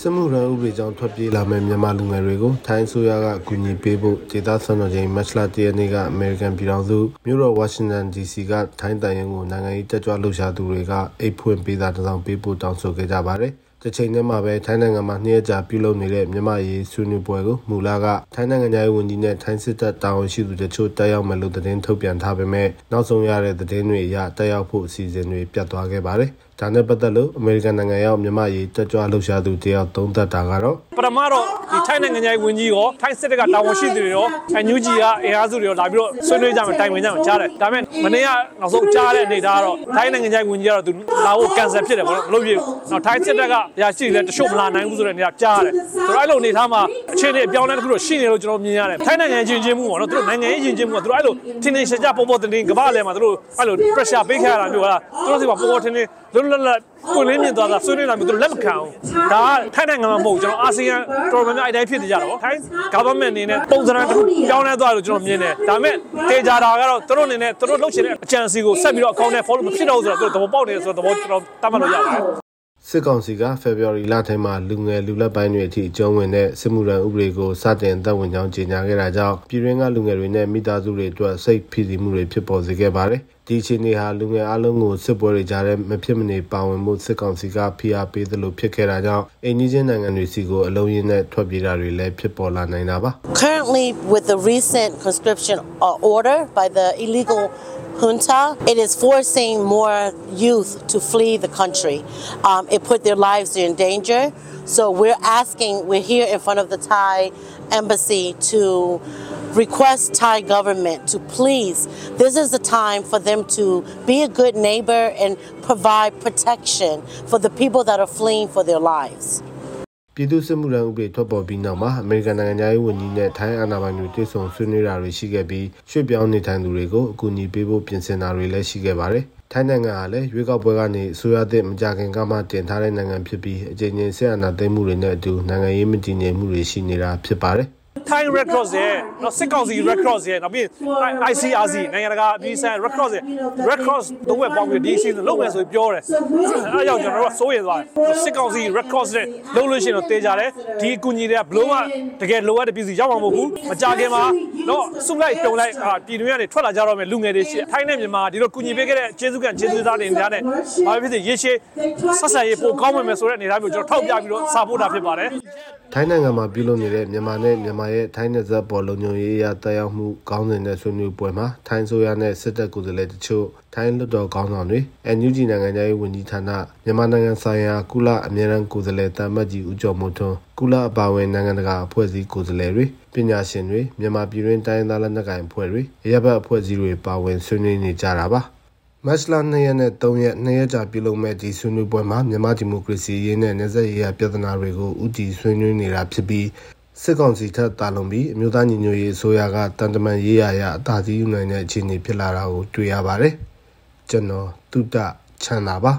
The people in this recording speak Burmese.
စစ်မှုထမ်းဥပဒေကြောင့်ထွက်ပြေးလာမဲ့မြန်မာလူငယ်တွေကိုထိုင်းအစိုးရကအကူအညီပေးဖို့ဒေသဆွမ်းတော်ချိန်မတ်လ၁ရက်နေ့ကအမေရိကန်ပြည်ထောင်စုမြို့တော်ဝါရှင်တန် DC ကထိုင်းတန်ရင်ကိုနိုင်ငံရေးတက်ကြွလှုပ်ရှားသူတွေကအိတ်ဖွင့်ပေးတာတစ်စောင်ပေးဖို့တောင်းဆိုခဲ့ကြပါတယ်။တစ်ချိန်တည်းမှာပဲထိုင်းနိုင်ငံမှာနှစ်ရက်ကြာပြုလုပ်နေတဲ့မြန်မာရေးဆွေးနွေးပွဲကိုမူလကထိုင်းနိုင်ငံရဲ့ဝန်ကြီးနဲ့ထိုင်းစစ်တပ်တာဝန်ရှိသူတို့ချို့တက်ရောက်မယ်လို့သတင်းထုတ်ပြန်ထားပေမဲ့နောက်ဆုံးရတဲ့သတင်းတွေအရတက်ရောက်ဖို့အစီအစဉ်တွေပြတ်သွားခဲ့ပါတယ်။ဒါနဲ့ပတ်သက်လို့အမေရိကန်နိုင်ငံရောက်မြန်မာရေးတက်ကြွလှုပ်ရှားသူတယောက်သုံးသပ်တာကတော့ပထမတော့ဒီထိုင်းနိုင်ငံရဲ့ဝန်ကြီးရောထိုင်းစစ်တပ်ကတာဝန်ရှိသူတွေရောအန်ယူဂျီကအင်အားစုတွေရောလာပြီးတော့ဆွေးနွေးကြမယ်တိုင်ပင်ကြမယ်ကြားတယ်ဒါပေမဲ့မနေ့ကနောက်ဆုံးကြားတဲ့အနေထားကတော့ထိုင်းနိုင်ငံရဲ့ဝန်ကြီးကတော့သူလာဖို့ကန်ဆယ်ဖြစ်တယ်ပေါ့နော်မလုပ်ပြဘူးနောက်ထိုင်းစစ်တပ်ကရရှိတယ်တချို့မလာနိုင်ဘူးဆိုတဲ့အနေထားကြားရတယ်ဆို တော့အဲ့လိုအနေထားမှာအခြေအနေအပြောင်းလဲတစ်ခုတော့ရှိနေလို့ကျွန်တော်မြင်ရတယ်ထိုင်းနိုင်ငံချင်းချင်းမှုပေါ့နော်သူတို့နိုင်ငံရေးချင်းချင်းမှုကသူတို့အဲ့လိုထင်းထင်းရှားရှားပေါ်ပေါ်တင်တင်ကမ္ဘာလဲမှာသူတို့အဲ့လို pressure ပေးခရတာမျိုးကသူတို့စီမှာပေါ်ပေါ်တင်တင်လွတ်လွတ်လပ်ကိုလင်းမြင်သွားတာဆွေးနွေးတာမျိုးသူတို့လက်မခံဘူးဒါကထိုင်းနိုင်ငံမှာမဟုတ်ကျွန်တော်အာဆီယံတော်တော်များများအတိုင်းဖြစ်နေကြတာပေါ့ထိုင်း government အနေနဲ့ပုံစံတစ်ခုပြောင်းလဲသွားလို့ကျွန်တော်မြင်တယ်ဒါပေမဲ့တေချာတာကတော့သူတို့အနေနဲ့သူတို့လုပ်ချင်တဲ့အကြံစီကိုဆက်ပြီးတော့အကောင့်နဲ့ follow မဖြစ်တော့ဘူးဆိုတော့သူတို့သဘောပေါက်နေဆိုတော့သဘောကျွန်တော်တတ်မှတ်လို့ရပါတယ် စစ်ကောင်စီကဖေဖော်ဝါရီလထဲမှာလူငယ်လူလက်ပိုင်းတွေအထိအကျုံးဝင်တဲ့စစ်မှုထမ်းဥပဒေကိုစတင်သက်ဝင်ကြောင်းကြေညာခဲ့တာကြောင့်ပြည်တွင်းကလူငယ်တွေနဲ့မိသားစုတွေအတွက်စိတ်ဖိစီးမှုတွေဖြစ်ပေါ်စေခဲ့ပါတယ်။ဒီအခြေအနေဟာလူငယ်အလုံးကိုစစ်ပွဲတွေကြားထဲမဖြစ်မနေပါဝင်မှုစစ်ကောင်စီကဖိအားပေးသလိုဖြစ်ခဲ့တာကြောင့်အိန္ဒိယနိုင်ငံတွေစီကိုအလုံးရင်းနဲ့ထွက်ပြေးတာတွေလည်းဖြစ်ပေါ်လာနိုင်တာပါ။ Currently with the recent conscription order by the illegal junta, it is forcing more youth to flee the country. Um, it put their lives in danger. So we're asking, we're here in front of the Thai embassy to request Thai government to please, this is the time for them to be a good neighbor and provide protection for the people that are fleeing for their lives. ပြည်သူ့စစ်မှုထမ်းဥပဒေထွက်ပေါ်ပြီးနောက်မှာအမေရိကန်နိုင်ငံသားရေးဝန်ကြီးနဲ့ထိုင်းအာဏာပိုင်တွေတွေ့ဆုံဆွေးနွေးတာတွေရှိခဲ့ပြီးရွှေ့ပြောင်းနေထိုင်သူတွေကိုအကူအညီပေးဖို့ပြင်ဆင်တာတွေလည်းရှိခဲ့ပါတယ်။ထိုင်းနိုင်ငံဟာလည်းရွေးကောက်ပွဲကနေအစိုးရသစ်မကြခင်ကမှတင်ထားတဲ့နိုင်ငံဖြစ်ပြီးအကြိမ်ကြိမ်ဆက်အာဏာသိမ်းမှုတွေနဲ့အတူနိုင်ငံရေးမတည်ငြိမ်မှုတွေရှိနေတာဖြစ်ပါတယ်။ Thai Red Cross ရဲ့နော်စစ်ကောင်စီ Red Cross ရဲ့နောက်ပြီး ICRC နိုင်ငံတကာအပြည်ဆိုင် Red Cross ရဲ့ Red Cross သုံးဝက်ပေါင်းပြီးဒီ season လုပ်မယ်ဆိုပြီးပြောတယ်အဲအကြောင်းကျွန်တော်တို့ကစိုးရိမ်သွားတယ်စစ်ကောင်စီ Red Cross နဲ့လုပ်လို့ရှိရင်တော့တေးကြတယ်ဒီအကူအညီတွေကဘလို့မှတကယ်လိုအပ်တဲ့ပြည်စီရောက်မှာမဟုတ်ဘူးမကြခင်မှာနော်စုလိုက်တုံလိုက်ပြည်တွင်းကနေထွက်လာကြတော့မယ်လူငယ်တွေရှိထိုင်းနဲ့မြန်မာဒီလိုကူညီပေးခဲ့တဲ့ကျေးဇူးကကျေးဇူးသားတွေများနဲ့ဘာဖြစ်ဖြစ်ရေရှည်ဆက်ဆံရေးပိုကောင်းမယ်ဆိုတဲ့အနေအထားမျိုးကျွန်တော်ထောက်ပြပြီးတော့စာပို့တာဖြစ်ပါတယ်ထိုင်းနိုင်ငံမှာပြုလုပ်နေတဲ့မြန်မာနဲ့မြန်မာရဲ့ထိုင်းနယ်စပ်ပေါ်လုံခြုံရေးအရတက်ရောက်မှုကောင်းစဉ်တဲ့ဆွေးနွေးပွဲမှာထိုင်းဆိုရနဲ့စစ်တပ်ကိုယ်စားလှယ်တချို့ထိုင်းလွှတ်တော်ခေါင်းဆောင်တွေ NUG နိုင်ငံရေးဝန်ကြီးဌာနမြန်မာနိုင်ငံဆိုင်ရာကုလအမြဲတမ်းကိုယ်စားလှယ်တာမတ်ကြီးဦးကျော်မိုးထွန်းကုလအပါအဝင်နိုင်ငံတကာအဖွဲ့အစည်းကိုယ်စားလှယ်တွေပညာရှင်တွေမြန်မာပြည်တွင်းတိုင်းသားလက်နက်ကိုင်အဖွဲ့တွေအရက်ဘတ်အဖွဲ့အစည်းတွေပါဝင်ဆွေးနွေးနေကြတာပါမတ်လ2ရက်နဲ့3ရက်2ရက်ကြာပြုလုပ်မဲ့ဒီဆွေးနွေးပွဲမှာမြန်မာဒီမိုကရေစီရေးနဲ့နယ်စပ်ရေးရာပြဿနာတွေကိုဥတီဆွေးနွေးနေတာဖြစ်ပြီး စစ်ကောင်စီထက်တာလွန်ပြီးအမျိုးသားညီညွတ်ရေးအစိုးရကတန်တမန်ရေးရာရအသာစီးယူနိုင်တဲ့အခြေအနေဖြစ်လာတာကိုတွေ့ရပါတယ်ကျွန်တော်တုတ္တချမ်းသာပါ